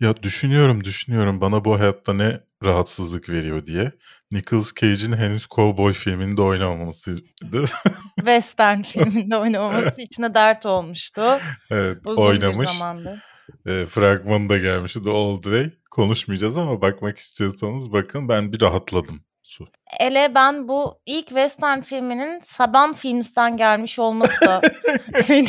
Ya düşünüyorum düşünüyorum bana bu hayatta ne rahatsızlık veriyor diye. Nicolas Cage'in henüz Cowboy filminde oynamamasıydı. Western filminde oynamaması içine dert olmuştu. evet Uzun oynamış. bir zamandır. E, fragmanı da gelmişti The Old Way. Konuşmayacağız ama bakmak istiyorsanız bakın ben bir rahatladım. Su. Ele ben bu ilk Western filminin Saban Films'ten gelmiş olması da beni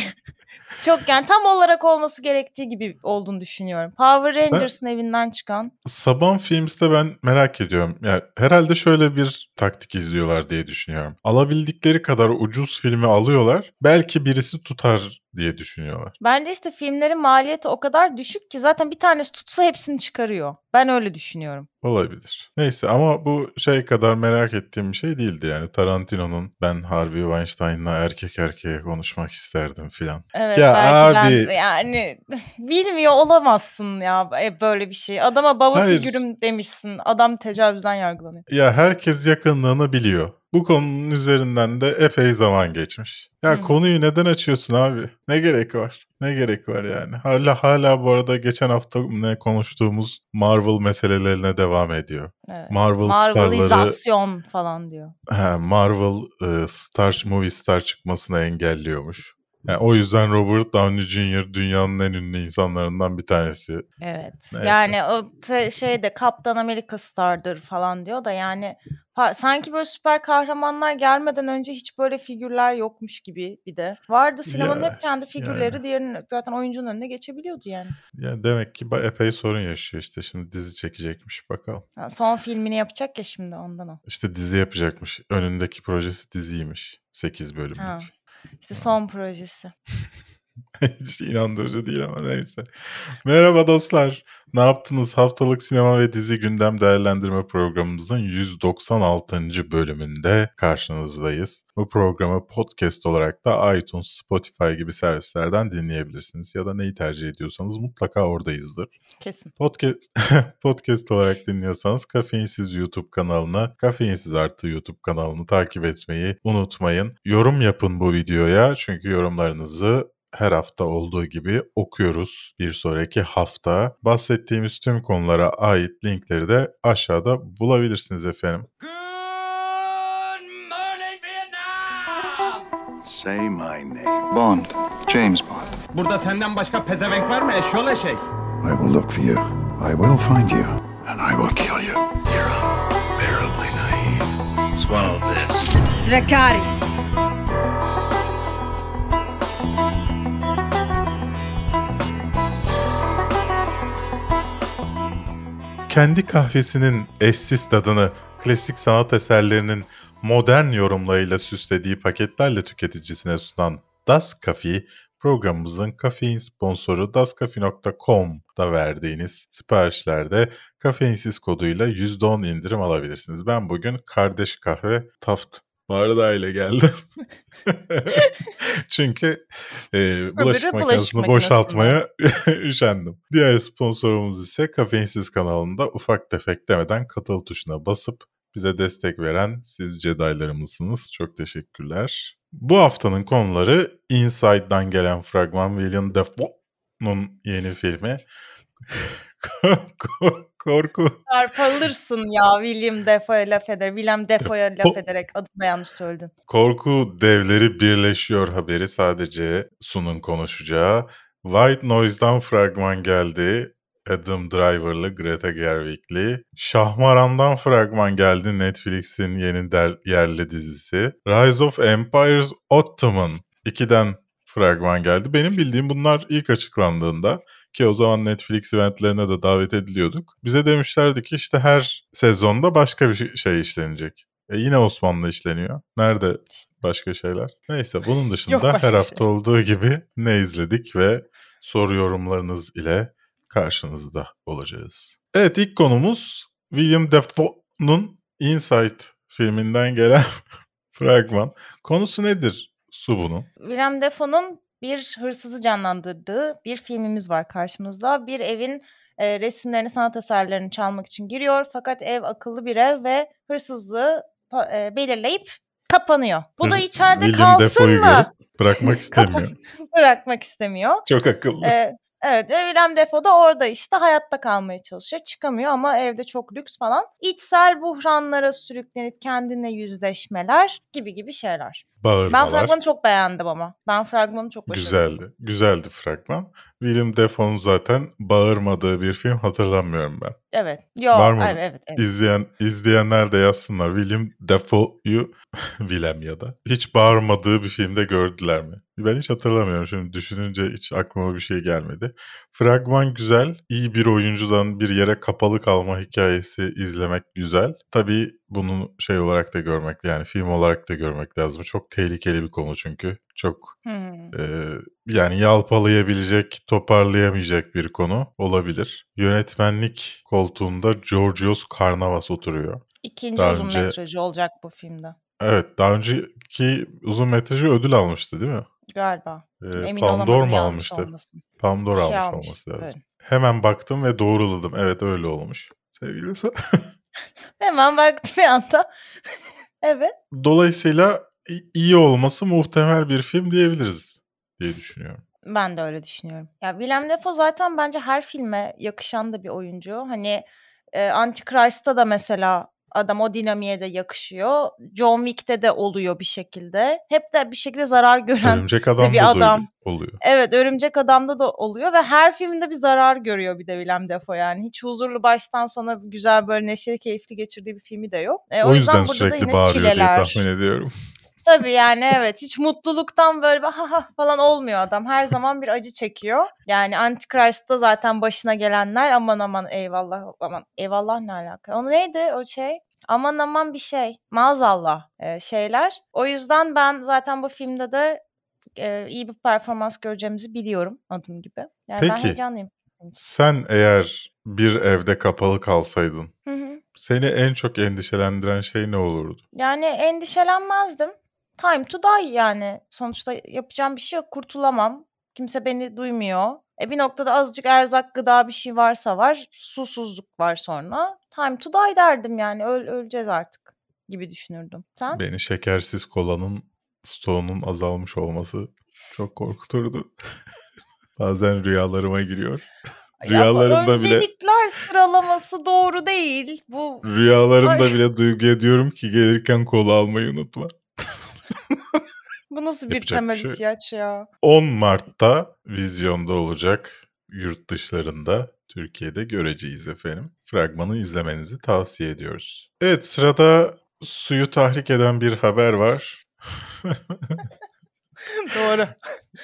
çok yani tam olarak olması gerektiği gibi olduğunu düşünüyorum. Power Rangers'ın evinden çıkan. Saban Films'te ben merak ediyorum. Yani herhalde şöyle bir taktik izliyorlar diye düşünüyorum. Alabildikleri kadar ucuz filmi alıyorlar. Belki birisi tutar diye düşünüyorlar. Bence işte filmlerin maliyeti o kadar düşük ki zaten bir tanesi tutsa hepsini çıkarıyor. Ben öyle düşünüyorum. Olabilir. Neyse ama bu şey kadar merak ettiğim bir şey değildi yani. Tarantino'nun ben Harvey Weinstein'la erkek erkeğe konuşmak isterdim filan. Evet Ya abi. ben yani bilmiyor olamazsın ya e, böyle bir şey. Adama baba Hayır. figürüm demişsin. Adam tecavüzden yargılanıyor. Ya herkes yakınlığını biliyor. Bu konunun üzerinden de epey zaman geçmiş. Ya Hı. konuyu neden açıyorsun abi? Ne gerek var? Ne gerek var yani? Hala hala bu arada geçen hafta ne konuştuğumuz Marvel meselelerine devam ediyor. Evet. Marvel starları Marvelizasyon falan diyor. He, Marvel e, star movie star çıkmasını engelliyormuş. Yani o yüzden Robert Downey Jr. dünyanın en ünlü insanlarından bir tanesi. Evet. Neyse. Yani o şeyde Kaptan Amerika stardır falan diyor da yani sanki böyle süper kahramanlar gelmeden önce hiç böyle figürler yokmuş gibi bir de. Vardı sinemanın Ya, hep kendi figürleri diğerinin zaten oyuncunun önüne geçebiliyordu yani. Yani demek ki epey sorun yaşıyor işte. Şimdi dizi çekecekmiş bakalım. Ha, son filmini yapacak ya şimdi ondan o. İşte dizi yapacakmış. Önündeki projesi diziymiş. 8 bölümlük. Ha. İşte son projesi. Hiç inandırıcı değil ama neyse. Merhaba dostlar. Ne yaptınız? Haftalık sinema ve dizi gündem değerlendirme programımızın 196. bölümünde karşınızdayız. Bu programı podcast olarak da iTunes, Spotify gibi servislerden dinleyebilirsiniz. Ya da neyi tercih ediyorsanız mutlaka oradayızdır. Kesin. Podcast, podcast olarak dinliyorsanız Kafeinsiz YouTube kanalına, Kafeinsiz Artı YouTube kanalını takip etmeyi unutmayın. Yorum yapın bu videoya çünkü yorumlarınızı her hafta olduğu gibi okuyoruz bir sonraki hafta. Bahsettiğimiz tüm konulara ait linkleri de aşağıda bulabilirsiniz efendim. Good morning, Vietnam! Say my name. Bond. James Bond. Burada senden başka pezevenk var mı eşyol eşek? I will look for you. I will find you. And I will kill you. You're unbearably naive. Swallow this. Dracarys. Kendi kahvesinin eşsiz tadını klasik sanat eserlerinin modern yorumlarıyla süslediği paketlerle tüketicisine sunan Das Cafe, programımızın kafein sponsoru dascafe.com'da verdiğiniz siparişlerde kafeinsiz koduyla %10 indirim alabilirsiniz. Ben bugün kardeş kahve Taft Bardağı ile geldim. Çünkü e, bulaşık bulaşık makinesini makinesinde. boşaltmaya üşendim. Diğer sponsorumuz ise Kafeinsiz kanalında ufak tefek demeden katıl tuşuna basıp bize destek veren siz Jedi'larımızsınız. Çok teşekkürler. Bu haftanın konuları Inside'dan gelen fragman William Dafoe'nun yeni filmi. Korku. Çarpılırsın ya William Defoe'ya laf eder. William Defoe'ya laf ederek adını yanlış söyledin. Korku devleri birleşiyor haberi sadece Sun'un konuşacağı. White Noise'dan fragman geldi. Adam Driver'lı Greta Gerwig'li. Şahmaran'dan fragman geldi Netflix'in yeni der- yerli dizisi. Rise of Empires Ottoman 2'den fragman geldi. Benim bildiğim bunlar ilk açıklandığında ki o zaman Netflix eventlerine de davet ediliyorduk. Bize demişlerdi ki işte her sezonda başka bir şey- işlenecek. E yine Osmanlı işleniyor. Nerede başka şeyler? Neyse bunun dışında her hafta şey. olduğu gibi ne izledik ve soru yorumlarınız ile karşınızda olacağız. Evet ilk konumuz William Dafoe'nun Inside filminden gelen fragman. Konusu nedir Su bunun? Willem Dafoe'nun bir hırsızı canlandırdığı bir filmimiz var karşımızda. Bir evin e, resimlerini, sanat eserlerini çalmak için giriyor. Fakat ev akıllı bir ev ve hırsızlığı e, belirleyip kapanıyor. Bu da içeride William kalsın mı? bırakmak istemiyor. Bırakmak istemiyor. Çok akıllı. E, Evet ve Willem Dafoe da orada işte hayatta kalmaya çalışıyor. Çıkamıyor ama evde çok lüks falan. İçsel buhranlara sürüklenip kendine yüzleşmeler gibi gibi şeyler. Ben Bağırmalar. fragmanı çok beğendim ama. Ben fragmanı çok başarılı. Güzeldi. Güzeldi fragman. Willem Dafoe'nun zaten bağırmadığı bir film hatırlamıyorum ben. Evet. Yo, Var mı? evet, evet, evet. İzleyen izleyenler de yazsınlar. William Dafoe'yu Willem ya da hiç bağırmadığı bir filmde gördüler mi? Ben hiç hatırlamıyorum. Şimdi düşününce hiç aklıma bir şey gelmedi. Fragman güzel. İyi bir oyuncudan bir yere kapalı kalma hikayesi izlemek güzel. Tabii bunu şey olarak da görmek yani film olarak da görmek lazım. Çok tehlikeli bir konu çünkü. Çok Hmm. ee, yani yalpalayabilecek, toparlayamayacak bir konu olabilir. Yönetmenlik koltuğunda Georgios Karnavas oturuyor. İkinci Daha uzun önce- metrajı olacak bu filmde. Evet, daha önceki uzun metrajı ödül almıştı değil mi? Galiba. Ee, Emin Palme olamadım d'Or mu almıştı? olmasın. Palme d'Or Bir şey almış almış, olması lazım. evet. Hemen baktım ve doğruladım. Evet öyle olmuş. Sevgili Hemen baktım bir anda. evet. Dolayısıyla iyi olması muhtemel bir film diyebiliriz diye düşünüyorum. Ben de öyle düşünüyorum. Ya Willem Dafoe zaten bence her filme yakışan da bir oyuncu. Hani e, Antichrist'ta da mesela adam o dinamiğe de yakışıyor. John Wick'te de oluyor bir şekilde. Hep de bir şekilde zarar gören Örümcek Adam bir da adam. oluyor. Evet Örümcek Adam'da da oluyor ve her filmde bir zarar görüyor bir de Willem Dafoe yani. Hiç huzurlu baştan sona güzel böyle neşeli keyifli geçirdiği bir filmi de yok. E, O, yüzden burada da sürekli yine bağırıyor diye çileler. tahmin ediyorum. Tabii yani evet hiç mutluluktan böyle ha ha falan olmuyor adam. Her zaman bir acı çekiyor. Yani Antichrist'ta zaten başına gelenler aman aman eyvallah aman eyvallah ne alaka. O neydi o şey? Aman aman bir şey. Maazallah e, şeyler. O yüzden ben zaten bu filmde de e, iyi bir performans göreceğimizi biliyorum adım gibi. Yani ben Peki. heyecanlıyım. Sen eğer bir evde kapalı kalsaydın Hı hı. seni en çok endişelendiren şey ne olurdu? Yani endişelenmezdim. Time to die yani. Sonuçta yapacağım bir şey yok. Kurtulamam. Kimse beni duymuyor. E bir noktada azıcık erzak, gıda bir şey varsa var. Susuzluk var sonra. Time to die derdim yani. Öl, öleceğiz artık gibi düşünürdüm. Sen? Beni şekersiz kolanın stoğunun azalmış olması çok korkuturdu. Bazen rüyalarıma giriyor. Ya bu Rüyalarımda bile öncelikler sıralaması doğru değil. Bu rüyalarımda Ay. bile duyguya diyorum ki gelirken kola almayı unutma. Bu nasıl bir Yapacak temel şey ihtiyaç ya? 10 Mart'ta vizyonda olacak yurt dışlarında Türkiye'de göreceğiz efendim. Fragmanı izlemenizi tavsiye ediyoruz. Evet sırada suyu tahrik eden bir haber var. doğru.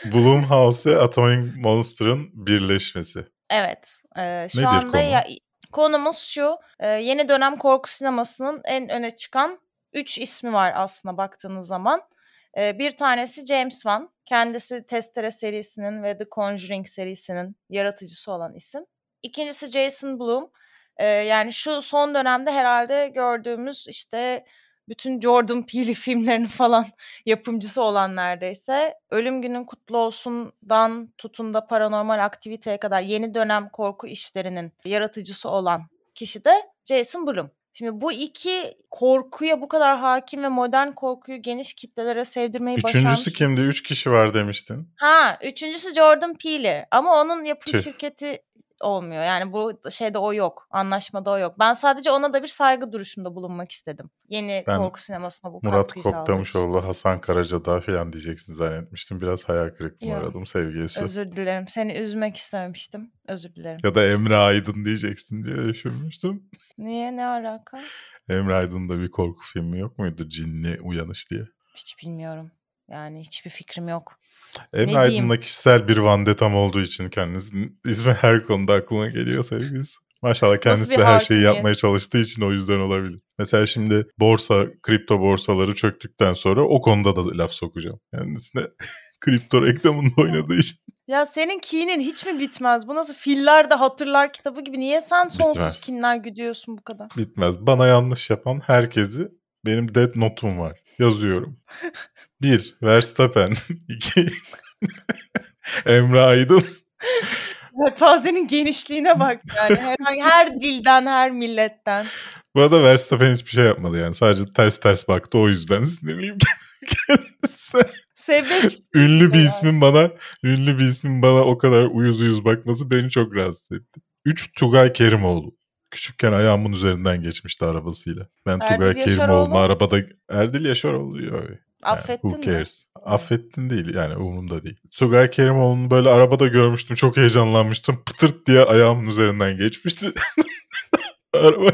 Blumhouse ve Atomic Monster'ın birleşmesi. Evet. eee, şu Nedir anda konu? ya, konumuz şu. eee, yeni dönem korku sinemasının en öne çıkan 3 ismi var aslında baktığınız zaman. Eee, bir tanesi James Wan. Kendisi Testere serisinin ve The Conjuring serisinin yaratıcısı olan isim. İkincisi Jason Blum. Eee, yani şu son dönemde herhalde gördüğümüz işte bütün Jordan Peele filmlerinin falan yapımcısı olan neredeyse. Ölüm Günün Kutlu Olsun'dan tutun da paranormal aktiviteye kadar yeni dönem korku işlerinin yaratıcısı olan kişi de Jason Blum. Şimdi bu iki korkuya bu kadar hakim ve modern korkuyu geniş kitlelere sevdirmeyi başarmış. Üçüncüsü kimdi? Üç kişi var demiştin. Ha, üçüncüsü Jordan Peele ama onun yapım Tüh. şirketi olmuyor. Yani bu şeyde o yok. Anlaşmada o yok. Ben sadece ona da bir saygı duruşunda bulunmak istedim. Yeni Ben korku sinemasına bu Murat. Koktamışoğlu, Hasan Karacadağ falan diyeceksin zannetmiştim. Biraz hayal kırıklığına Yok. uğradım sevgili Su. Özür dilerim. Seni üzmek istememiştim. Özür dilerim. Ya da Emre Aydın diyeceksin diye düşünmüştüm. Niye? Ne alaka? Emre Aydın'da bir korku filmi yok muydu? Cinli Uyanış diye. Hiç bilmiyorum. Yani hiçbir fikrim yok. Emre? Aydın'da kişisel bir vandetam olduğu için kendisinin ismi her konuda aklıma geliyor sevgili Su. Maşallah kendisi de her şeyi yapmaya çalıştığı için o yüzden olabilir. Mesela şimdi borsa, kripto borsaları çöktükten sonra o konuda da laf sokacağım. Kendisine kripto reklamında oynadığı için. Ya senin kinin hiç mi bitmez? Bu nasıl Filler de Hatırlar kitabı gibi. Niye sen sonsuz Bitmez. kinler güdüyorsun bu kadar? Bitmez. Bana yanlış yapan herkesi benim dead notum var. Yazıyorum. 1. Verstappen. 2. Emre Aydın. Yelpazenin genişliğine bak yani. Herhangi her dilden, her milletten. Bu arada Verstappen hiçbir şey yapmadı yani. Sadece ters ters baktı o yüzden sinirliyim kendisi. Sebep ünlü bir yani. ismin bana ünlü bir ismin bana o kadar uyuz uyuz bakması beni çok rahatsız etti. 3 Tugay Kerimoğlu. Küçükken ayağımın üzerinden geçmişti arabasıyla. Ben Erdil Tugay? Kerimoğlu'nu arabada Erdil Yaşaroğlu. Yani Affettin who mi? cares? Affettin değil yani umurumda değil. Tugay Kerimoğlu'nu böyle arabada görmüştüm. Çok heyecanlanmıştım. Pıtırt diye ayağımın üzerinden geçmişti. Araba.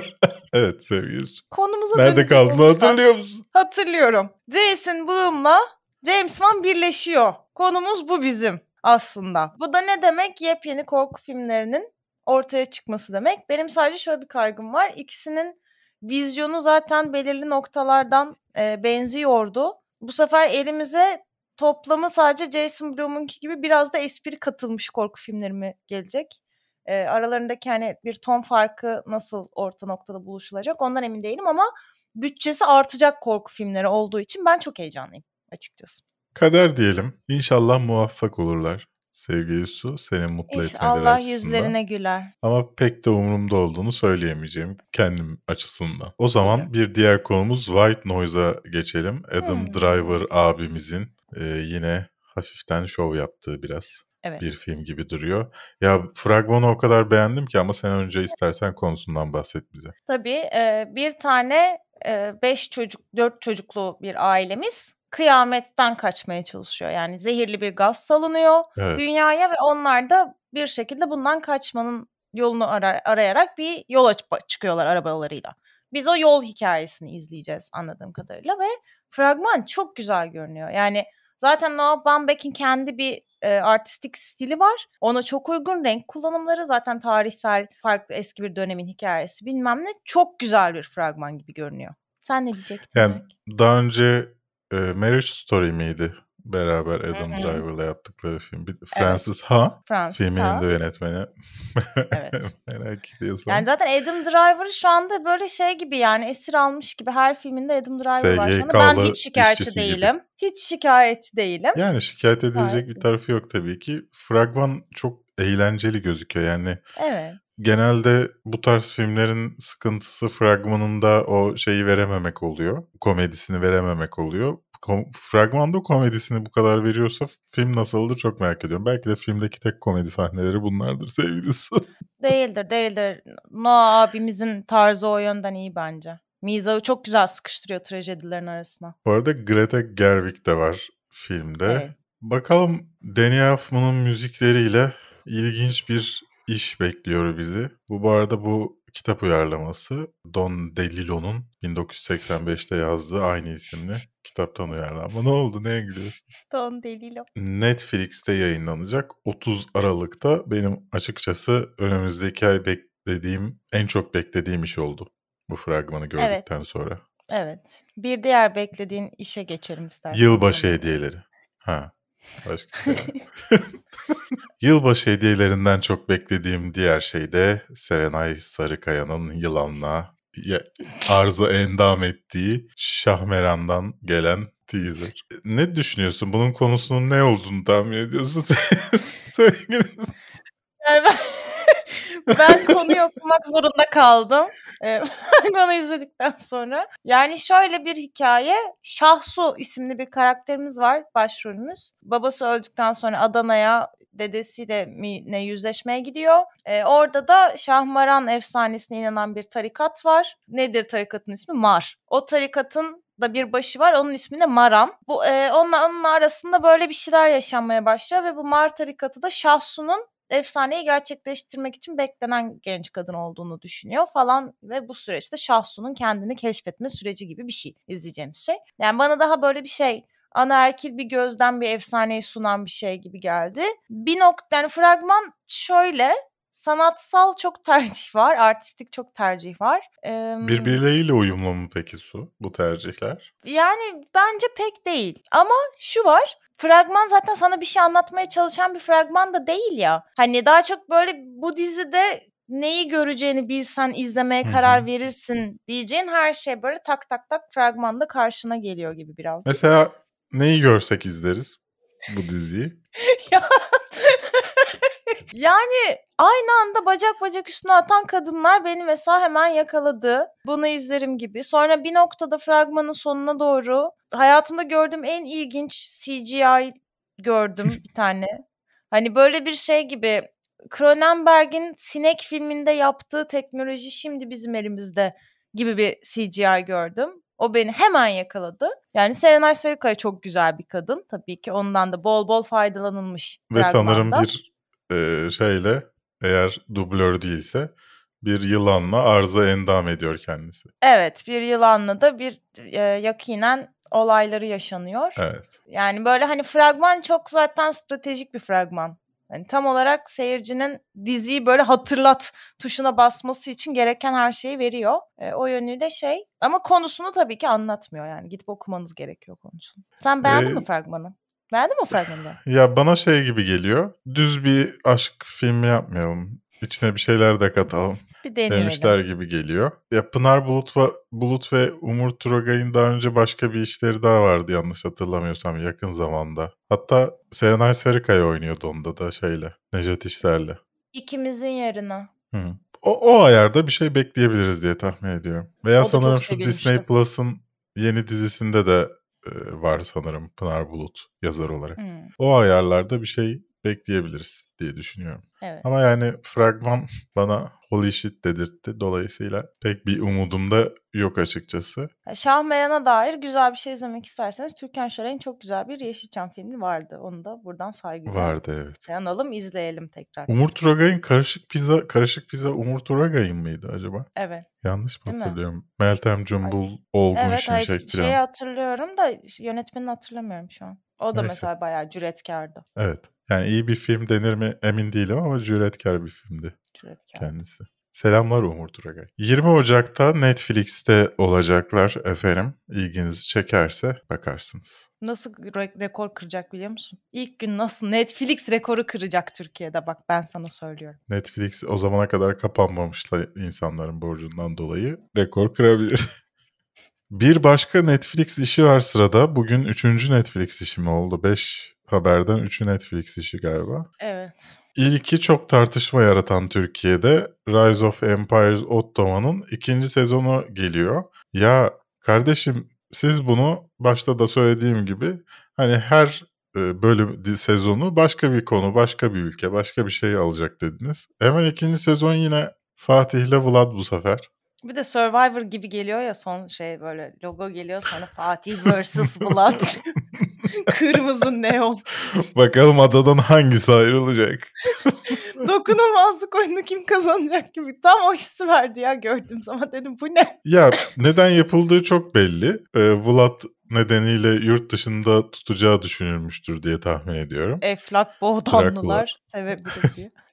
evet sevgili. Konumuza Nerede olursak- hatırlıyor musun? Hatırlıyorum. Jason Blum'la James Wan birleşiyor. Konumuz bu bizim aslında. Bu da ne demek? Yepyeni korku filmlerinin ortaya çıkması demek. Benim sadece şöyle bir kaygım var. İkisinin vizyonu zaten belirli noktalardan e, benziyordu. Bu sefer elimize toplamı sadece Jason Blum'unki gibi biraz da espri katılmış korku filmleri mi gelecek? E, aralarındaki hani bir ton farkı nasıl orta noktada buluşulacak ondan emin değilim ama bütçesi artacak korku filmleri olduğu için ben çok heyecanlıyım açıkçası. Kader diyelim. İnşallah muvaffak olurlar. Sevgili Su seni mutlu İnş- etmeleri Allah açısından. yüzlerine güler. Ama pek de umurumda olduğunu söyleyemeyeceğim kendim açısından. O zaman bir diğer konumuz White Noise'a geçelim. Adam Hmm. Driver abimizin e, yine hafiften şov yaptığı biraz Evet. bir film gibi duruyor. Ya fragmanı o kadar beğendim ki ama sen önce istersen konusundan bahset bize. Tabii e, bir tane e, beş çocuk, dört çocuklu bir ailemiz kıyametten kaçmaya çalışıyor. Yani zehirli bir gaz salınıyor Evet. dünyaya ve onlar da bir şekilde bundan kaçmanın yolunu ara- arayarak bir yola çık- çıkıyorlar arabalarıyla. Biz o yol hikayesini izleyeceğiz anladığım kadarıyla ve fragman çok güzel görünüyor. Yani zaten Noah Baumbach'in kendi bir e, artistik stili var. Ona çok uygun renk kullanımları zaten tarihsel farklı eski bir dönemin hikayesi bilmem ne çok güzel bir fragman gibi görünüyor. Sen ne diyecektin? Yani daha önce e, Marriage Story miydi? Beraber Adam. Driver'la yaptıkları film. Bir- Francis Ha Francis filminin Ha. de yönetmeni. Evet. Merak ediyorsan. Yani zaten Adam Driver şu anda böyle şey gibi yani esir almış gibi her filminde Adam Driver var. Ben hiç şikayetçi işçisi gibi. değilim. Hiç şikayetçi değilim. Yani şikayet edilecek Gayet bir tarafı yok tabii ki. Fragman çok eğlenceli gözüküyor. Yani Evet. Genelde bu tarz filmlerin sıkıntısı fragmanında o şeyi verememek oluyor. Komedisini verememek oluyor. Kom- fragmanda komedisini bu kadar veriyorsa film nasıldır çok merak ediyorum. Belki de filmdeki tek komedi sahneleri bunlardır sevgilisi. Değildir değildir. Noah abimizin tarzı o yönden iyi bence. Mizahı çok güzel sıkıştırıyor trajedilerin arasına. bu arada Greta Gerwig de var filmde. Evet. Bakalım Danny Elfman'ın müzikleriyle ilginç bir iş bekliyor bizi. Bu bu arada bu kitap uyarlaması Don DeLillo'nun 1985'te yazdığı aynı isimli kitaptan uyarlanma. Ne oldu? Neye gülüyorsun? Don Delilo. Netflix'te yayınlanacak 30 Aralık'ta benim açıkçası önümüzdeki ay beklediğim, en çok beklediğim iş oldu. Bu fragmanı gördükten sonra. Evet. Bir diğer beklediğin işe geçelim istersen. Yılbaşı hediyeleri. Ha. Başka şey. Yılbaşı hediyelerinden çok beklediğim diğer şey de Serenay Sarıkaya'nın Yılan'la arıza endam ettiği Şahmeran'dan gelen teaser. Ne düşünüyorsun? Bunun konusunun ne olduğunu tahmin ediyorsun sevgili Yani ben, ben konuyu okumak zorunda kaldım. Ee, Onu izledikten sonra. Yani şöyle bir hikaye. Şahsu isimli bir karakterimiz var başrolümüz. Babası öldükten sonra Adana'ya dedesiyle mi ne yüzleşmeye gidiyor. Ee, orada da Şahmaran efsanesine inanan bir tarikat var. Nedir tarikatın ismi? Mar. O tarikatın da bir başı var. Onun ismi de Maran. Bu e, onunla onun arasında böyle bir şeyler yaşanmaya başlıyor ve bu Mar tarikatı da Şahsu'nun efsaneyi gerçekleştirmek için beklenen genç kadın olduğunu düşünüyor falan ve bu süreçte Şahsu'nun kendini keşfetme süreci gibi bir şey izleyeceğimiz şey. Yani bana daha böyle bir şey anaerkil bir gözden bir efsaneyi sunan bir şey gibi geldi. Bir nokta yani fragman şöyle sanatsal çok tercih var, artistik çok tercih var. Ee, Birbirleriyle uyumlu mu peki Su bu tercihler? yani bence pek değil. Ama şu var. Fragman zaten sana bir şey anlatmaya çalışan bir fragman da değil ya. Hani daha çok böyle bu dizide neyi göreceğini bilsen izlemeye karar verirsin diyeceğin her şey böyle tak tak tak fragmanda karşına geliyor gibi biraz. Mesela neyi görsek izleriz bu diziyi? Ya- Yani aynı anda bacak bacak üstüne atan kadınlar beni mesela hemen yakaladı. Bunu izlerim gibi. Sonra bir noktada fragmanın sonuna doğru hayatımda gördüğüm en ilginç CGI gördüm bir tane. Hani böyle bir şey gibi Cronenberg'in Sinek filminde yaptığı teknoloji şimdi bizim elimizde gibi bir CGI gördüm. O beni hemen yakaladı. Yani Serenay Sarıkaya çok güzel bir kadın. Tabii ki ondan da bol bol faydalanılmış. Ve sanırım bir e, şeyle eğer dublör değilse bir yılanla arıza endam ediyor kendisi. Evet bir yılanla da bir e, yakinen olayları yaşanıyor. Evet. Yani böyle hani fragman çok zaten stratejik bir fragman. Yani tam olarak seyircinin diziyi böyle hatırlat tuşuna basması için gereken her şeyi veriyor. E, o yönüyle şey ama konusunu tabii ki anlatmıyor yani gidip okumanız gerekiyor konusunu. Sen beğendin Ee, mi fragmanı? Beğendin mi fragmanı? da? Ya bana şey gibi geliyor. Düz bir aşk filmi yapmayalım. İçine bir şeyler de katalım Bir deneyelim. demişler gibi geliyor. Ya Pınar Bulut ve, Bulut ve Umur Turagay'ın daha önce başka bir işleri daha vardı yanlış hatırlamıyorsam yakın zamanda. Hatta Serenay Sarıkaya oynuyordu onda da şeyle. Nejat İşler'le. İkimizin yarına. Hı. O, o ayarda bir şey bekleyebiliriz diye tahmin ediyorum. Veya O sanırım şu. Disney Plus'ın yeni dizisinde de var sanırım Pınar Bulut yazar olarak. Hmm, O ayarlarda bir şey bekleyebiliriz diye düşünüyorum. evet. Ama yani fragman bana holy shit dedirtti. Dolayısıyla pek bir umudum da yok açıkçası. Şahmeyan'a dair güzel bir şey izlemek isterseniz Türkan Şoray'ın çok güzel bir Yeşilçam filmi vardı. Onu da buradan saygıyla Vardı evet. yanalım izleyelim tekrar. Umur Turagay'ın karışık pizza, karışık pizza Umur Turagay'ın mıydı acaba? Evet. Yanlış mı Değil mi? hatırlıyorum? Meltem Cumbul, Olgun Evet Şimşek şeyi falan. hatırlıyorum da yönetmenini hatırlamıyorum şu an. O da Neyse. mesela bayağı cüretkardı. Evet. Yani iyi bir film denir mi emin değilim ama cüretkar bir filmdi Cüretkar. kendisi. Selamlar Umur Turagay. 20 Ocak'ta Netflix'te olacaklar efendim. İlginizi çekerse bakarsınız. Nasıl re- rekor kıracak biliyor musun? İlk gün nasıl Netflix rekoru kıracak Türkiye'de bak ben sana söylüyorum. Netflix o zamana kadar kapanmamışla insanların borcundan dolayı rekor kırabilir. bir başka Netflix işi var sırada. Bugün üçüncü Netflix işi mi oldu? 5 haberden üçü Netflix işi galiba. Evet. İlki çok tartışma yaratan Türkiye'de Rise of Empires Ottoman'ın ikinci sezonu geliyor. Ya kardeşim siz bunu başta da söylediğim gibi hani her e, bölüm sezonu başka bir konu, başka bir ülke, başka bir şey alacak dediniz. Hemen ikinci sezon yine Fatih ile Vlad bu sefer. Bir de Survivor gibi geliyor ya son şey böyle logo geliyor sonra Fatih vs. Vlad. Kırmızı neon. Bakalım adadan hangisi ayrılacak? Dokunulmazlık oyunu kim kazanacak gibi. Tam o hissi verdi ya gördüğüm zaman dedim bu ne? Ya neden yapıldığı çok belli. Ee, Vlad nedeniyle yurt dışında tutacağı düşünülmüştür diye tahmin ediyorum. Eflak boğdanlılar sevebilir diye.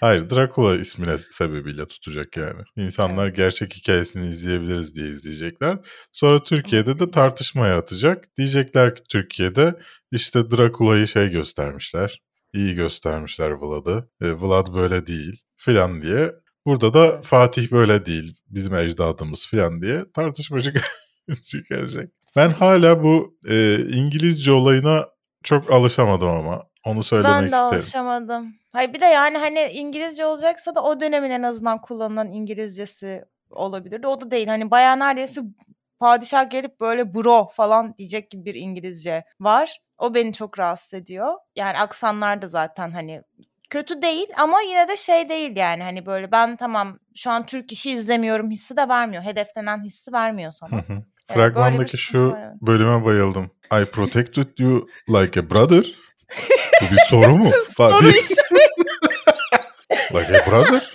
Hayır Dracula ismine sebebiyle tutacak yani. İnsanlar gerçek hikayesini izleyebiliriz diye izleyecekler. Sonra Türkiye'de de tartışma yaratacak. Diyecekler ki Türkiye'de işte Dracula'yı şey göstermişler. İyi göstermişler Vlad'ı. E, Vlad böyle değil filan diye. Burada da Fatih böyle değil. Bizim ecdadımız filan diye tartışma çık- çıkaracak. Ben hala bu e, İngilizce olayına çok alışamadım ama. Onu söylemek Ben de isterim. alışamadım. Hayır bir de yani hani İngilizce olacaksa da o dönemin en azından kullanılan İngilizcesi olabilirdi. O da değil. Hani bayağı neredeyse padişah gelip böyle bro falan diyecek gibi bir İngilizce var. O beni çok rahatsız ediyor. Yani aksanlar da zaten hani kötü değil ama yine de şey değil yani hani böyle ben tamam şu an Türk işi izlemiyorum hissi de vermiyor. Hedeflenen hissi vermiyor sana. Fragmandaki sıkıntı şu var, evet. bölüme bayıldım. I protected you like a brother. Bu bir soru mu? Soru Fatih, işareti. like a brother?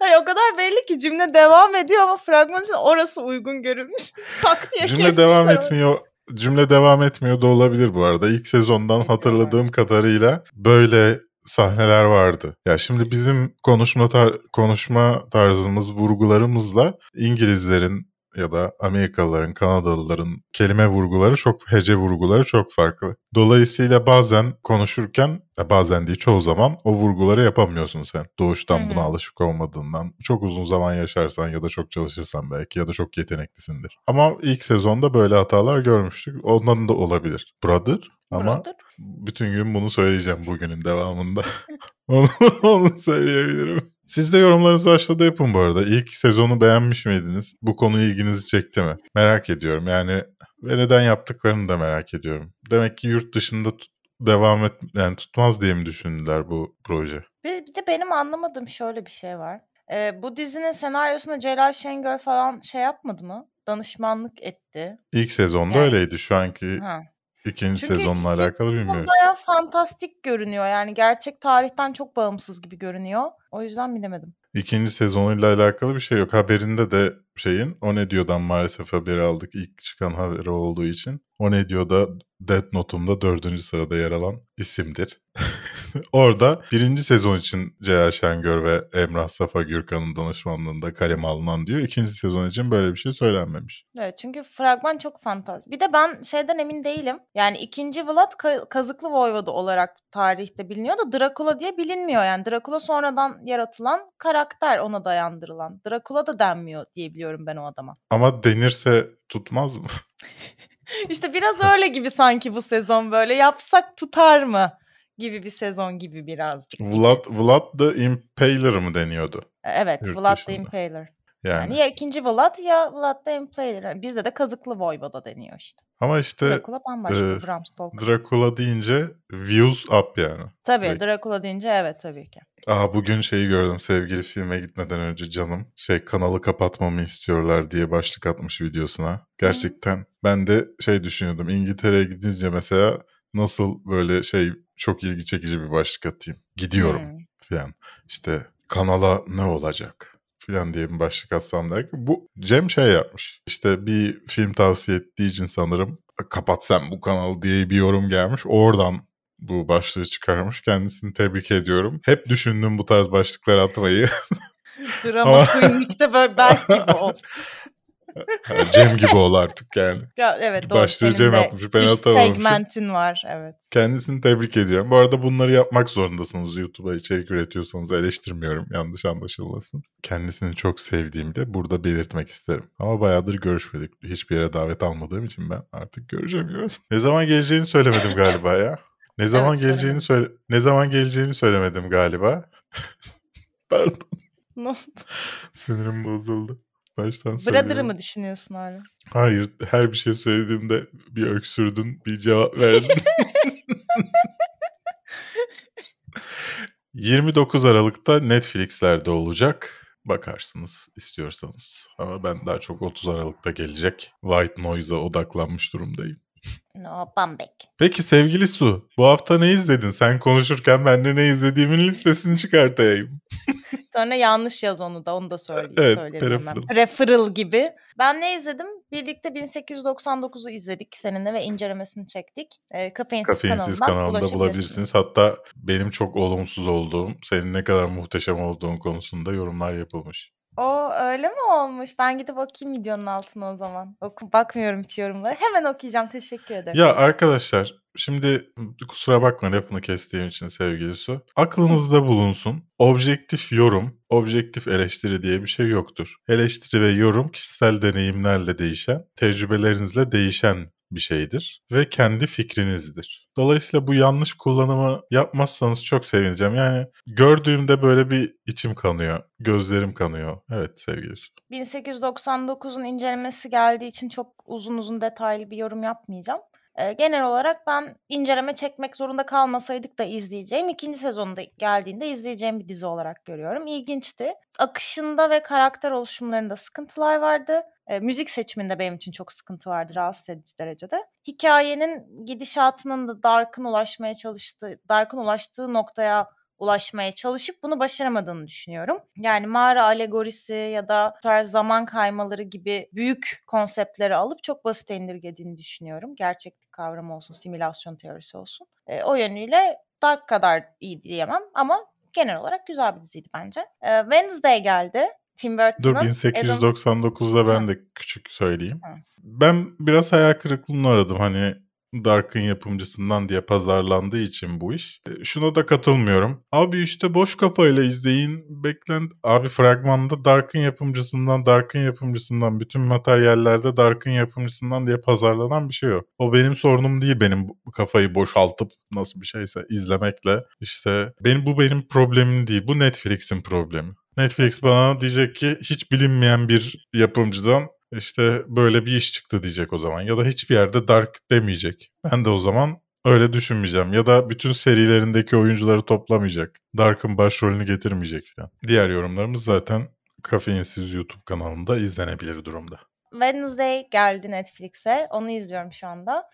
Hani o kadar belli ki cümle devam ediyor ama fragman için orası uygun görülmüş. Tak diye Cümle devam kesmişler. etmiyor. Cümle devam etmiyor da olabilir bu arada. İlk sezondan hatırladığım kadarıyla böyle sahneler vardı. Ya şimdi bizim konuşma tar- konuşma tarzımız, vurgularımızla İngilizlerin ya da Amerikalıların, Kanadalıların kelime vurguları çok, hece vurguları çok farklı. Dolayısıyla bazen konuşurken, bazen değil çoğu zaman o vurguları yapamıyorsun sen. Doğuştan buna alışık olmadığından. Çok uzun zaman yaşarsan ya da çok çalışırsan belki ya da çok yeteneklisindir. Ama ilk sezonda böyle hatalar görmüştük. Ondan da olabilir. Brother? Ama Buradır. bütün gün bunu söyleyeceğim bugünün devamında. onu, onu söyleyebilirim. Siz de yorumlarınızı aşağıda yapın bu arada. İlk sezonu beğenmiş miydiniz? Bu konu ilginizi çekti mi? Merak ediyorum. Yani ve neden yaptıklarını da merak ediyorum. Demek ki yurt dışında tut- devam et yani tutmaz diye mi düşündüler bu proje? Bir, bir de benim anlamadığım şöyle bir şey var. Ee, bu dizinin senaryosunda Celal Şengör falan şey yapmadı mı? Danışmanlık etti. İlk sezonda Yani- öyleydi. Şu anki Ha. İkinci Çünkü sezonla ikinci alakalı sezon bilmiyoruz. Bayağı fantastik görünüyor. Yani gerçek tarihten çok bağımsız gibi görünüyor. O yüzden bilemedim. İkinci sezonuyla alakalı bir şey yok. Haberinde de şeyin O Ne Diyor'dan maalesef haberi aldık. İlk çıkan haberi olduğu için. O Ne Diyor'da Death Note'umda dördüncü sırada yer alan isimdir. Orada birinci sezon için Celal Şengör ve Emrah Safa Gürkan'ın danışmanlığında kaleme alınan diyor. İkinci sezon için böyle bir şey söylenmemiş. Evet çünkü fragman çok fantastik. Bir de ben şeyden emin değilim. Yani ikinci Vlad Ka- Kazıklı Voyvoda olarak tarihte biliniyor da Dracula diye bilinmiyor. Yani Dracula sonradan yaratılan karakter ona dayandırılan. Dracula da denmiyor diye biliyorum ben o adama. Ama denirse tutmaz mı? İşte biraz öyle gibi sanki bu sezon böyle yapsak tutar mı gibi bir sezon gibi birazcık. Vlad, Vlad the Impaler mı deniyordu? Evet, Yurt Vlad the dışında. Impaler. Yani. Yani ya ikinci Vlad ya Vlad the Impaler. Yani Bizde de Kazıklı Voyvoda deniyor işte. Ama işte Dracula bambaşka, e, Bram Stoker. Dracula deyince views up yani. Tabii direkt. Dracula deyince evet tabii ki. Aa bugün şeyi gördüm sevgili filme gitmeden önce canım. Şey kanalı kapatmamı istiyorlar diye başlık atmış videosuna. Gerçekten ben de şey düşünüyordum. İngiltere'ye gidince mesela nasıl böyle şey çok ilgi çekici bir başlık atayım. Gidiyorum Hmm. falan. İşte kanala ne olacak falan diye bir başlık atsam derken bu Cem şey yapmış. İşte bir film tavsiye ettiği için sanırım kapat sen bu kanalı diye bir yorum gelmiş. Oradan bu başlığı çıkarmış. Kendisini tebrik ediyorum. Hep düşündüm bu tarz başlıklar atmayı. Drama Ama- Queen'likte böyle Berk gibi ol. Cem gibi ol artık yani. Ya, evet doğru. Başlığı Cem yapmış, ben üst segmentin var evet. Kendisini tebrik ediyorum. Bu arada bunları yapmak zorundasınız. YouTube'a içerik üretiyorsanız eleştirmiyorum. Yanlış anlaşılmasın. Kendisini çok sevdiğimi de burada belirtmek isterim. Ama bayağıdır görüşmedik. Hiçbir yere davet almadığım için ben artık görüşemiyoruz. Ne zaman geleceğini söylemedim galiba ya. Ne zaman Evet, geleceğini söyle ne zaman geleceğini söylemedim galiba. Pardon. Ne oldu? Sinirim bozuldu. Baştan söylüyorum. Brother'ı mı düşünüyorsun hala? Hayır, her bir şey söylediğimde bir öksürdün, bir cevap verdin. 29 Aralık'ta Netflix'lerde olacak. Bakarsınız istiyorsanız. Ama ben daha çok 30 Aralık'ta gelecek. White Noise'a odaklanmış durumdayım. No, Bambek. Peki sevgili Su, bu hafta ne izledin? Sen konuşurken ben de ne izlediğimin listesini çıkartayım. Sonra yanlış yaz onu da onu da söyle Evet, peripheral. Peripheral gibi. Ben ne izledim? Birlikte 1899'u izledik seninle ve incelemesini çektik. E, Kafeinsiz, Kafeinsiz kanalında ulaşabilirsiniz. bulabilirsiniz. Hatta benim çok olumsuz olduğum, senin ne kadar muhteşem olduğun konusunda yorumlar yapılmış. O öyle mi olmuş? Ben gidip bakayım videonun altına o zaman. Oku, bakmıyorum hiç yorumlara. Hemen okuyacağım. Teşekkür ederim. Ya arkadaşlar şimdi kusura bakma lafını kestiğim için sevgili Su. Aklınızda bulunsun. Objektif yorum, objektif eleştiri diye bir şey yoktur. Eleştiri ve yorum kişisel deneyimlerle değişen, tecrübelerinizle değişen bir şeydir ve kendi fikrinizdir. Dolayısıyla bu yanlış kullanımı yapmazsanız çok sevineceğim. Yani gördüğümde böyle bir içim kanıyor, gözlerim kanıyor. Evet sevgili Su. 1899'un incelemesi geldiği için çok uzun uzun detaylı bir yorum yapmayacağım. Ee, genel olarak ben inceleme çekmek zorunda kalmasaydık da izleyeceğim. ikinci sezonunda geldiğinde izleyeceğim bir dizi olarak görüyorum. İlginçti. Akışında ve karakter oluşumlarında sıkıntılar vardı. Ee, müzik seçiminde benim için çok sıkıntı vardı rahatsız edici derecede. Hikayenin gidişatının da Dark'ın ulaşmaya çalıştığı, Dark'ın ulaştığı noktaya ulaşmaya çalışıp bunu başaramadığını düşünüyorum. Yani mağara alegorisi ya da bu tarz zaman kaymaları gibi büyük konseptleri alıp çok basit indirgediğini düşünüyorum. Gerçeklik kavramı olsun, simülasyon teorisi olsun. E, o yönüyle Dark kadar iyi diyemem ama genel olarak güzel bir diziydi bence. E, Wednesday geldi. Tim Dur Burton'ın Adam 1899'da ben Ha. de küçük söyleyeyim. Ha. Ben biraz hayal kırıklığına aradım hani Dark'ın yapımcısından diye pazarlandığı için bu iş. E, şuna da katılmıyorum. Abi işte boş kafayla izleyin. Beklent Abi fragmanda Dark'ın yapımcısından, Dark'ın yapımcısından, bütün materyallerde Dark'ın yapımcısından diye pazarlanan bir şey yok. O benim sorunum değil benim kafayı boşaltıp nasıl bir şeyse izlemekle. İşte benim bu benim problemim değil. Bu Netflix'in problemi. Netflix bana diyecek ki hiç bilinmeyen bir yapımcıdan işte böyle bir iş çıktı diyecek o zaman. Ya da hiçbir yerde Dark demeyecek. Ben de o zaman öyle düşünmeyeceğim. Ya da bütün serilerindeki oyuncuları toplamayacak. Dark'ın başrolünü getirmeyecek falan. Diğer yorumlarımız zaten Kafeinsiz YouTube kanalında izlenebilir durumda. Wednesday geldi Netflix'e. Onu izliyorum şu anda.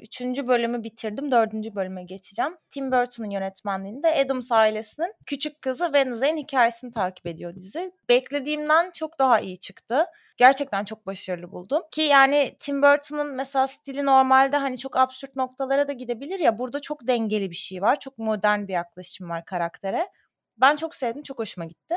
Üçüncü bölümü bitirdim. Dördüncü bölüme geçeceğim. Tim Burton'un yönetmenliğinde Adams ailesinin küçük kızı Wednesday'in hikayesini takip ediyor dizi. Beklediğimden çok daha iyi çıktı gerçekten çok başarılı buldum. Ki yani Tim Burton'ın mesela stili normalde hani çok absürt noktalara da gidebilir ya burada çok dengeli bir şey var. Çok modern bir yaklaşım var karaktere. Ben çok sevdim, çok hoşuma gitti.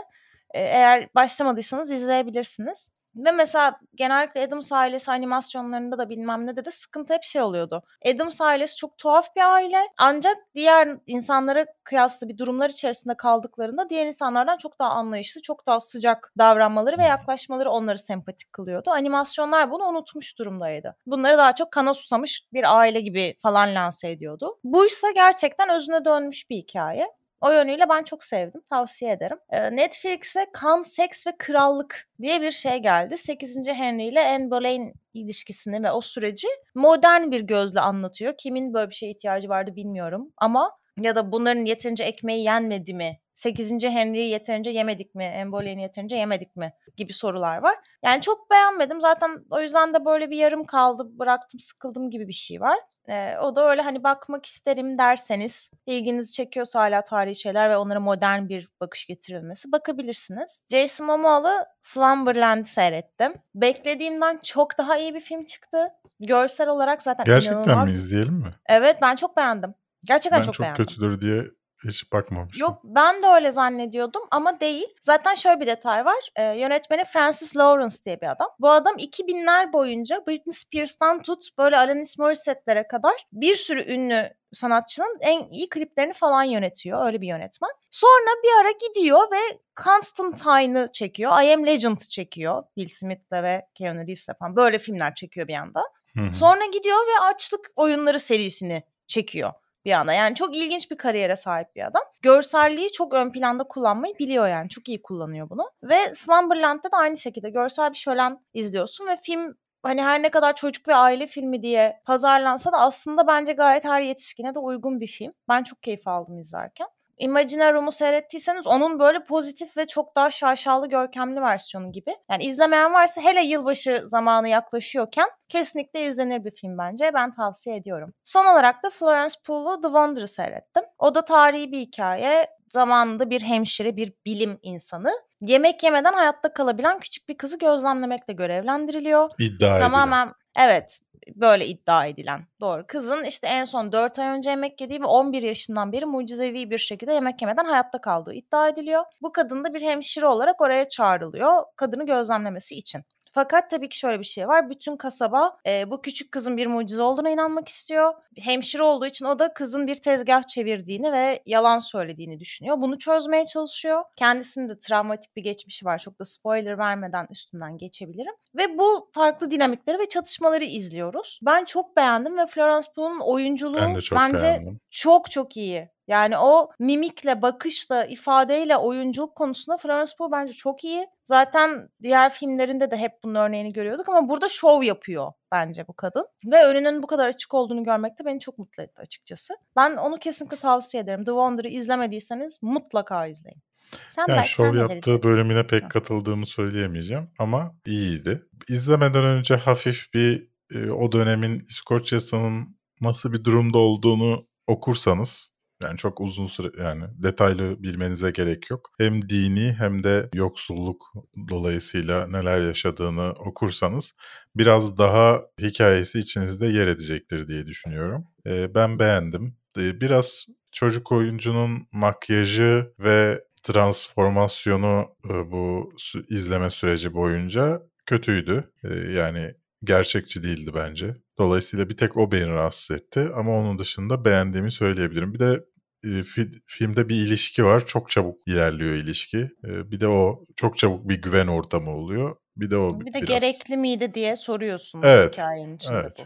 Eğer başlamadıysanız izleyebilirsiniz. Ve mesela genellikle Adams ailesi animasyonlarında da bilmem ne de de sıkıntı hep şey oluyordu. Adams ailesi çok tuhaf bir aile ancak diğer insanlara kıyaslı bir durumlar içerisinde kaldıklarında diğer insanlardan çok daha anlayışlı, çok daha sıcak davranmaları ve yaklaşmaları onları sempatik kılıyordu. Animasyonlar bunu unutmuş durumdaydı. Bunları daha çok kana susamış bir aile gibi falan lanse ediyordu. Bu ise gerçekten özüne dönmüş bir hikaye. O yönüyle ben çok sevdim. Tavsiye ederim. Netflix'e Kan, Seks ve Krallık diye bir şey geldi. 8. Henry ile Anne Boleyn ilişkisini ve o süreci modern bir gözle anlatıyor. Kimin böyle bir şeye ihtiyacı vardı bilmiyorum ama ya da bunların yeterince ekmeği yenmedi mi? 8. Henry'yi yeterince yemedik mi? Anne Boleyn'i yeterince yemedik mi? Gibi sorular var. Yani çok beğenmedim. Zaten o yüzden de böyle bir yarım kaldı, bıraktım, sıkıldım gibi bir şey var. Eee, o da öyle, hani, bakmak isterim derseniz, ilginizi çekiyorsa hala tarihi şeyler ve onlara modern bir bakış getirilmesi bakabilirsiniz. Jason Momoa'lı Slumberland'i seyrettim. Beklediğimden çok daha iyi bir film çıktı. Görsel olarak zaten Gerçekten inanılmaz. mi? İzleyelim mi? Evet, ben çok beğendim. Gerçekten Ben çok çok beğendim. kötüdür diye hiç bakmamıştım. Yok, ben de öyle zannediyordum ama değil. Zaten şöyle bir detay var. Eee, yönetmeni Francis Lawrence diye bir adam. Bu adam 2000'ler boyunca Britney Spears'tan tut böyle Alanis Morissette'lere kadar bir sürü ünlü sanatçının en iyi kliplerini falan yönetiyor. Öyle bir yönetmen. Sonra bir ara gidiyor ve Constantine'ı çekiyor. I Am Legend çekiyor. Will Smith'le ve Keanu Reeves'le falan. Böyle filmler çekiyor bir anda. Hı hı. Sonra gidiyor ve Açlık Oyunları serisini çekiyor bir anda. Yani çok ilginç bir kariyere sahip bir adam. Görselliği çok ön planda kullanmayı biliyor yani. Çok iyi kullanıyor bunu. Ve Slumberland'da da aynı şekilde görsel bir şölen izliyorsun ve film hani her ne kadar çocuk ve aile filmi diye pazarlansa da aslında bence gayet her yetişkine de uygun bir film. Ben çok keyif aldım izlerken. Imaginaryum'u seyrettiyseniz onun böyle pozitif ve çok daha şaşalı görkemli versiyonu gibi. Yani izlemeyen varsa hele yılbaşı zamanı yaklaşıyorken kesinlikle izlenir bir film bence. Ben tavsiye ediyorum. Son olarak da Florence Pugh'lu The Wander'ı seyrettim. O da tarihi bir hikaye. Zamanında bir hemşire, bir bilim insanı yemek yemeden hayatta kalabilen küçük bir kızı gözlemlemekle görevlendiriliyor. İddia edilen. Evet böyle iddia edilen. Doğru. Kızın işte en son 4 ay önce yemek yediği ve 11 yaşından beri mucizevi bir şekilde yemek yemeden hayatta kaldığı iddia ediliyor. Bu kadın da bir hemşire olarak oraya çağrılıyor kadını gözlemlemesi için. Fakat tabii ki şöyle bir şey var. Bütün kasaba e, bu küçük kızın bir mucize olduğuna inanmak istiyor. Hemşire olduğu için o da kızın bir tezgah çevirdiğini ve yalan söylediğini düşünüyor. Bunu çözmeye çalışıyor. Kendisinin de travmatik bir geçmişi var. Çok da spoiler vermeden üstünden geçebilirim. Ve bu farklı dinamikleri ve çatışmaları izliyoruz. Ben çok beğendim ve Florence Pugh'un oyunculuğu Ben çok bence beğendim. çok çok iyi. Yani o mimikle, bakışla, ifadeyle oyunculuk konusunda Florence Pugh bence çok iyi. Zaten diğer filmlerinde de hep bunun örneğini görüyorduk ama burada şov yapıyor bence bu kadın. Ve önünün bu kadar açık olduğunu görmek de beni çok mutlu etti açıkçası. Ben onu kesinlikle tavsiye ederim. The Wander'ı izlemediyseniz mutlaka izleyin. Sen Yani şov yaptığı bölümüne pek katıldığımı söyleyemeyeceğim ama iyiydi. İzlemeden önce hafif bir o dönemin İskoçya'sının nasıl bir durumda olduğunu okursanız yani çok uzun süre yani detaylı bilmenize gerek yok. Hem dini hem de yoksulluk dolayısıyla neler yaşadığını okursanız biraz daha hikayesi içinizde yer edecektir diye düşünüyorum. E, ben beğendim. E, biraz çocuk oyuncunun makyajı ve transformasyonu e, bu izleme süreci boyunca kötüydü. E, yani gerçekçi değildi bence. Dolayısıyla bir tek o beni rahatsız etti ama onun dışında beğendiğimi söyleyebilirim. Bir de e, fi- filmde bir ilişki var. Çok çabuk ilerliyor ilişki. E, bir de o çok çabuk bir güven ortamı oluyor. Bir de o Bir de biraz. gerekli miydi diye soruyorsun Evet, hikayenin içinde evet. bu.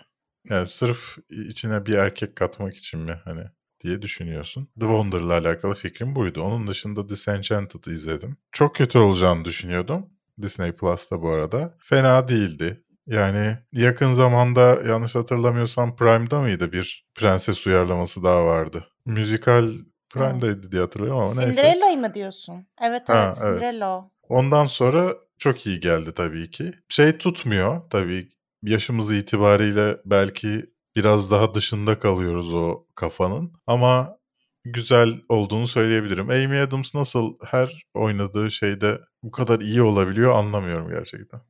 Yani sırf içine bir erkek katmak için mi hani diye düşünüyorsun. The Wander'la alakalı fikrim buydu. Onun dışında Disenchanted'ı izledim. Çok kötü olacağını düşünüyordum. Disney Plus'ta bu arada. Fena değildi. Yani yakın zamanda yanlış hatırlamıyorsam Prime'da mıydı bir prenses uyarlaması daha vardı. Müzikal Prime'daydı diye hatırlıyorum ama neyse. Cinderella'yı mı diyorsun? Evet Ha, evet evet. Cinderella o. Ondan sonra çok iyi geldi tabii ki. Şey tutmuyor tabii yaşımız itibariyle belki biraz daha dışında kalıyoruz o kafanın ama güzel olduğunu söyleyebilirim. Amy Adams nasıl her oynadığı şeyde bu kadar iyi olabiliyor anlamıyorum gerçekten.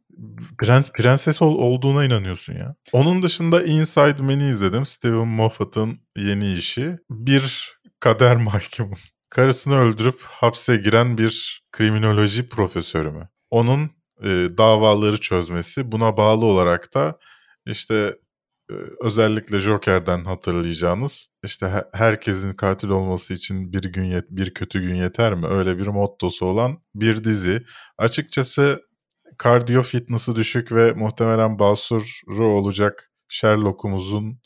Prens prenses ol, olduğuna inanıyorsun ya. Onun dışında Inside Man'i izledim. Steven Moffat'ın yeni işi. Bir kader mahkumu. Karısını öldürüp hapse giren bir kriminoloji profesörü mü? Onun e, davaları çözmesi. Buna bağlı olarak da işte özellikle Joker'den hatırlayacağınız işte he- herkesin katil olması için bir gün yet bir kötü gün yeter mi? Öyle bir mottosu olan bir dizi. Açıkçası kardiyo fitness'ı düşük ve muhtemelen basuru olacak Sherlock'umuzun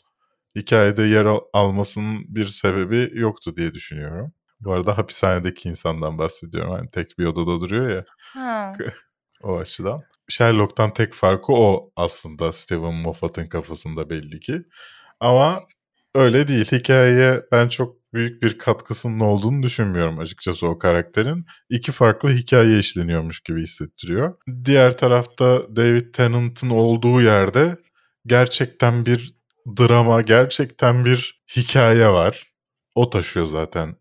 hikayede yer al- almasının bir sebebi yoktu diye düşünüyorum. Bu arada hapishanedeki insandan bahsediyorum. Hani tek bir odada duruyor ya Ha. o açıdan. Sherlock'tan tek farkı o aslında Steven Moffat'ın kafasında belli ki. Ama öyle değil. Hikayeye ben çok büyük bir katkısının olduğunu düşünmüyorum açıkçası o karakterin. İki farklı hikaye işleniyormuş gibi hissettiriyor. Diğer tarafta David Tennant'ın olduğu yerde gerçekten bir drama, gerçekten bir hikaye var. O taşıyor zaten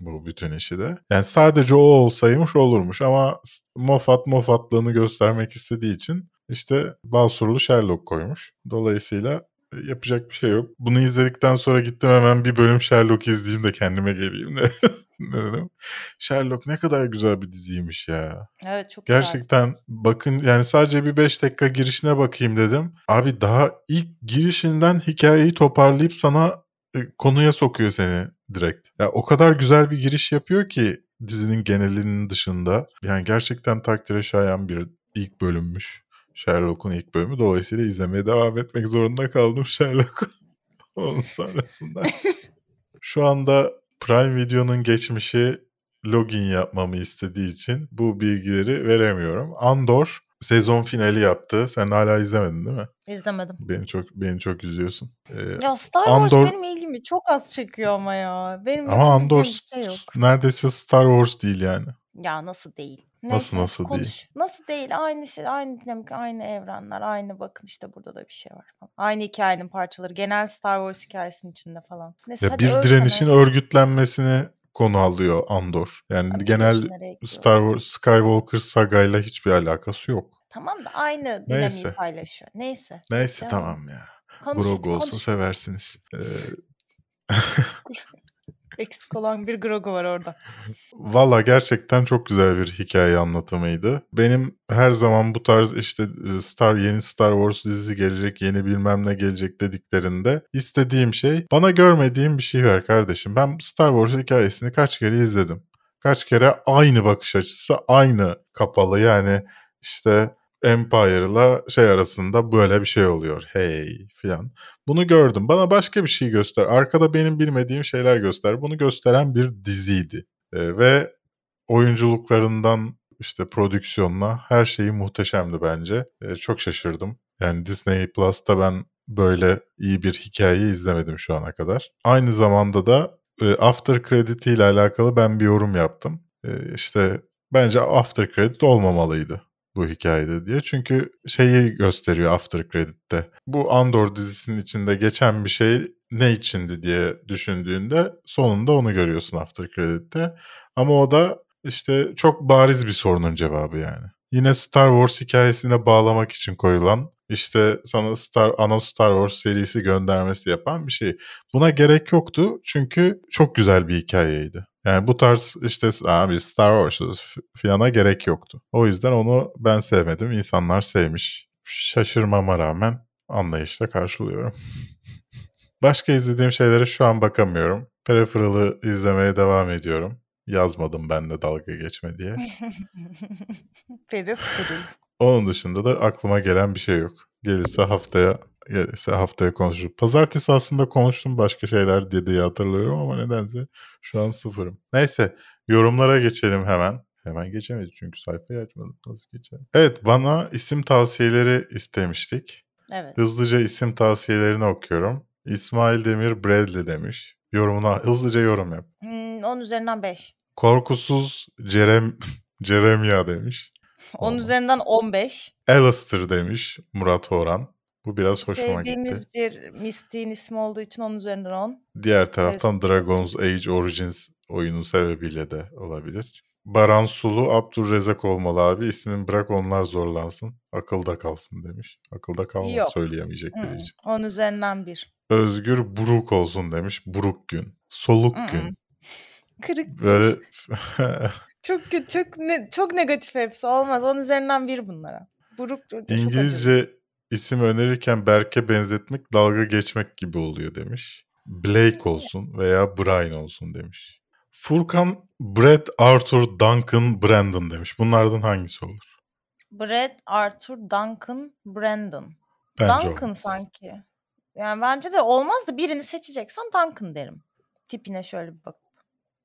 bu bütün işi de. Yani sadece o olsaymış olurmuş ama Moffat Moffatlığını göstermek istediği için işte Basurlu Sherlock koymuş. Dolayısıyla yapacak bir şey yok. Bunu izledikten sonra gittim hemen bir bölüm Sherlock izleyeyim de kendime geleyim de. ne dedim? Sherlock ne kadar güzel bir diziymiş ya. Evet çok güzel. Gerçekten bakın yani sadece bir 5 dakika girişine bakayım dedim. Abi daha ilk girişinden hikayeyi toparlayıp sana e, konuya sokuyor seni direkt. Ya o kadar güzel bir giriş yapıyor ki dizinin genelinin dışında. Yani gerçekten takdire şayan bir ilk bölümmüş. Sherlock'un ilk bölümü. Dolayısıyla izlemeye devam etmek zorunda kaldım Sherlock'u. Onun sonrasında. Şu anda Prime Video'nun geçmişi login yapmamı istediği için bu bilgileri veremiyorum. Andor sezon finali yaptı. Sen hala izlemedin değil mi? İzlemedim. Beni çok beni çok üzüyorsun. Ee, Ya Star Wars Andor- benim ilgimi çok az çekiyor ama ya. Benim ama Andor şey yok. neredeyse Star Wars değil yani. Ya nasıl değil? Nasıl nasıl değil? konuş. Nasıl değil? Aynı şey, aynı dinamik, aynı evrenler, aynı bakın işte burada da bir şey var falan. Aynı hikayenin parçaları. Genel Star Wars hikayesinin içinde falan. Neyse Ya hadi bir direnişin sana. örgütlenmesini konu alıyor Andor. Yani Hadi genel. Star Wars Skywalker sagayla hiçbir alakası yok. Tamam da aynı dinamiği Neyse. paylaşıyor. Neyse. Neyse Devam. tamam ya. Konuş, Grogu olsun konuş. seversiniz. Ee, Eksik olan bir Grogu var orada. Valla gerçekten çok güzel bir hikaye anlatımıydı. Benim her zaman bu tarz işte e, Star yeni Star Wars dizisi gelecek, yeni bilmem ne gelecek dediklerinde istediğim şey bana görmediğim bir şey ver kardeşim. Ben Star Wars hikayesini kaç kere izledim. Kaç kere aynı bakış açısı, aynı kapalı yani işte Empire'la şey arasında böyle bir şey oluyor. Hey filan. Bunu gördüm. Bana başka bir şey göster. Arkada benim bilmediğim şeyler göster. Bunu gösteren bir diziydi. Ee, ve oyunculuklarından işte prodüksiyonuna her şeyi muhteşemdi bence. Ee, çok şaşırdım. Yani Disney Plus'ta ben böyle iyi bir hikaye izlemedim şu ana kadar. Aynı zamanda da e, After Credit ile alakalı ben bir yorum yaptım. E, işte bence After Credit olmamalıydı bu hikayede diye. Çünkü şeyi gösteriyor After Credit'te. Bu Andor dizisinin içinde geçen bir şey ne içindi diye düşündüğünde sonunda onu görüyorsun After Credit'te. Ama o da işte çok bariz bir sorunun cevabı yani. Yine Star Wars hikayesine bağlamak için koyulan işte sana Star ana Star Wars serisi göndermesi yapan bir şey. Buna gerek yoktu çünkü çok güzel bir hikayeydi. Yani bu tarz işte abi Star Wars fiyana gerek yoktu. O yüzden onu ben sevmedim. İnsanlar sevmiş. Şaşırmama rağmen anlayışla karşılıyorum. Başka izlediğim şeylere şu an bakamıyorum. Peripheral'ı izlemeye devam ediyorum. Yazmadım ben de dalga geçme diye. Peri pırıl. Onun dışında da aklıma gelen bir şey yok. Gelirse haftaya gelirse haftaya konuşuruz. Pazartesi aslında konuştum başka şeyler diye hatırlıyorum ama nedense şu an sıfırım. Neyse yorumlara geçelim hemen. Hemen geçemedik çünkü sayfayı açmadım. Nasıl geçelim? Evet bana isim tavsiyeleri istemiştik. Evet. Hızlıca isim tavsiyelerini okuyorum. İsmail Demir Bradley demiş. Yorumuna hızlıca yorum yap. Hmm, 10 üzerinden 5. Korkusuz Cerem Jeremia demiş. 10 Tamam. üzerinden 15. Alistair demiş Murat Orhan. Bu biraz hoşuma Sevdiğimiz gitti. bir Mystic'in ismi olduğu için 10 üzerinden 10. Diğer taraftan Dragon's Age Origins oyunu sebebiyle de olabilir. Baran Sulu Abdurrezak olmalı abi. İsmini bırak onlar zorlansın. Akılda kalsın demiş. Akılda kalmaz Yok. söyleyemeyecekleri Hmm, için. 10 üzerinden 1. Özgür Buruk olsun demiş. Buruk gün. Soluk Mm-mm. gün. Kırık. Böyle Çok kötü, çok, ne, çok negatif hepsi. Olmaz. 10 üzerinden 1 bunlara. Buruk. İngilizce isim önerirken Berk'e benzetmek dalga geçmek gibi oluyor demiş. Blake olsun veya Brian olsun demiş. Furkan Brett Arthur Duncan Brandon demiş. Bunlardan hangisi olur? Brad, Arthur, Duncan, Brandon. Bence Duncan olmaz. sanki. Yani bence de olmaz da birini seçeceksem Duncan derim. Tipine şöyle bir bak.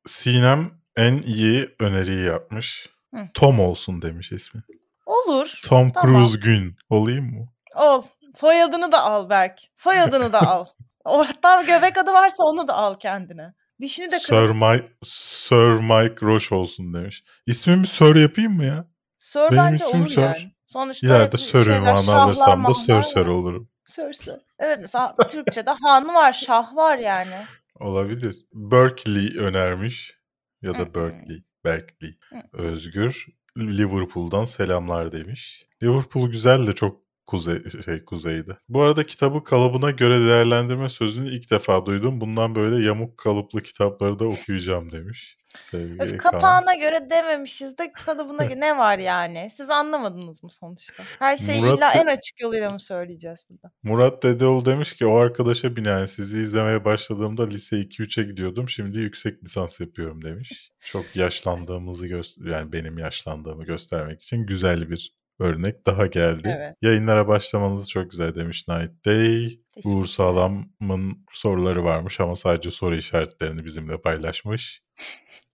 Sinem en iyi öneriyi yapmış. Hı. Tom olsun demiş ismi. Olur. Tom Tamam. Cruise Gün. Olayım mı? Ol. Soyadını da al Berk. Soyadını da al. Hatta göbek adı varsa onu da al kendine. Dişini de Sir, kırın. Mike, Sir Mike Roche olsun demiş. İsmimi Sir yapayım mı ya? Sir Benim bence ismim olur Sir. yani. Sonuçta İleride Sir ünvanı alırsam da Sir Sir olurum. Sir Sir. Evet mesela Türkçe'de Han var, Şah var yani. Olabilir. Berkeley önermiş. Ya da. Berkeley. Berkeley. Özgür Liverpool'dan selamlar demiş. Liverpool güzel de çok kuzey şey kuzeydi. Bu arada kitabı kalıbına göre değerlendirme sözünü ilk defa duydum. Bundan böyle yamuk kalıplı kitapları da okuyacağım demiş. Sevgili Öf, Kaan. kapağına göre dememişiz de kalıbına göre ne var yani? Siz anlamadınız mı sonuçta? Her şeyi Murat illa da- en açık yoluyla mı söyleyeceğiz burada? Murat Dedeoğlu demiş ki o arkadaşa binaen sizi izlemeye başladığımda lise 2-3'e gidiyordum. Şimdi yüksek lisans yapıyorum demiş. Çok yaşlandığımızı göster yani benim yaşlandığımı göstermek için güzel bir örnek daha geldi. Evet. Yayınlara başlamanız çok güzel demiş Night Day. Uğur Sağlam'ın soruları varmış ama sadece soru işaretlerini bizimle paylaşmış.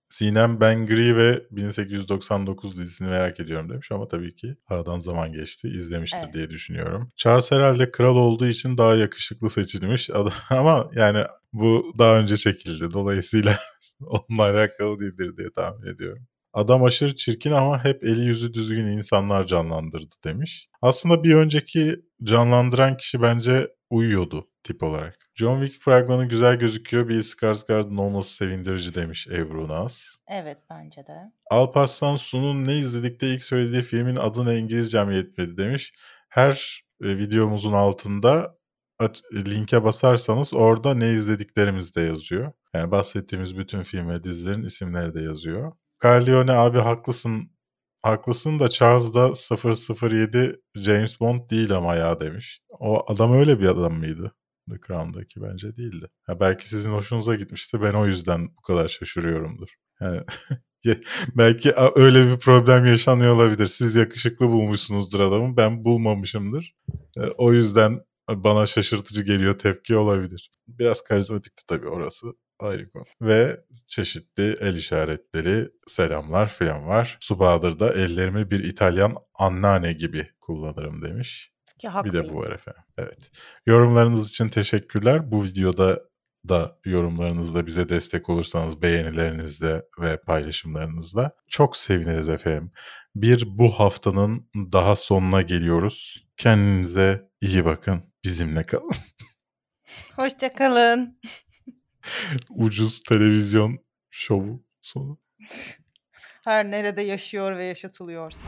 Sinem Bengri ve 1899 dizisini merak ediyorum demiş ama tabii ki aradan zaman geçti. izlemiştir Evet. diye düşünüyorum. Charles herhalde kral olduğu için daha yakışıklı seçilmiş ama yani bu daha önce çekildi. Dolayısıyla onunla alakalı değildir diye tahmin ediyorum. Adam aşırı çirkin ama hep eli yüzü düzgün insanlar canlandırdı demiş. Aslında bir önceki canlandıran kişi bence uyuyordu tip olarak. John Wick fragmanı güzel gözüküyor. Bir Skarsgård'ın olması sevindirici demiş Ebru Naz. Evet bence de. Alparslan Su'nun ne izledik de ilk söylediği filmin adına İngilizcem yetmedi demiş. Her e, videomuzun altında aç- linke basarsanız orada ne izlediklerimiz de yazıyor. Yani bahsettiğimiz bütün film ve dizilerin isimleri de yazıyor. Carlione abi haklısın. Haklısın da Charles da 007 James Bond değil ama ya demiş. O adam öyle bir adam mıydı? The Crown'daki bence değildi. Ha, belki sizin hoşunuza gitmişti. Ben o yüzden bu kadar şaşırıyorumdur. Yani belki öyle bir problem yaşanıyor olabilir. Siz yakışıklı bulmuşsunuzdur adamı. Ben bulmamışımdır. E, O yüzden bana şaşırtıcı geliyor tepki olabilir. Biraz karizmatikti tabii orası konu. Ve çeşitli el işaretleri, selamlar falan var. Su Bahadır'da ellerimi bir İtalyan anneanne gibi kullanırım demiş. Ki Bir de bu var efendim. Evet. Yorumlarınız için teşekkürler. Bu videoda da yorumlarınızla bize destek olursanız beğenilerinizle ve paylaşımlarınızla çok seviniriz efendim. Bir bu haftanın daha sonuna geliyoruz. Kendinize iyi bakın. Bizimle kalın. Hoşçakalın. Ucuz televizyon şovu sonu. Her nerede yaşıyor ve yaşatılıyorsa.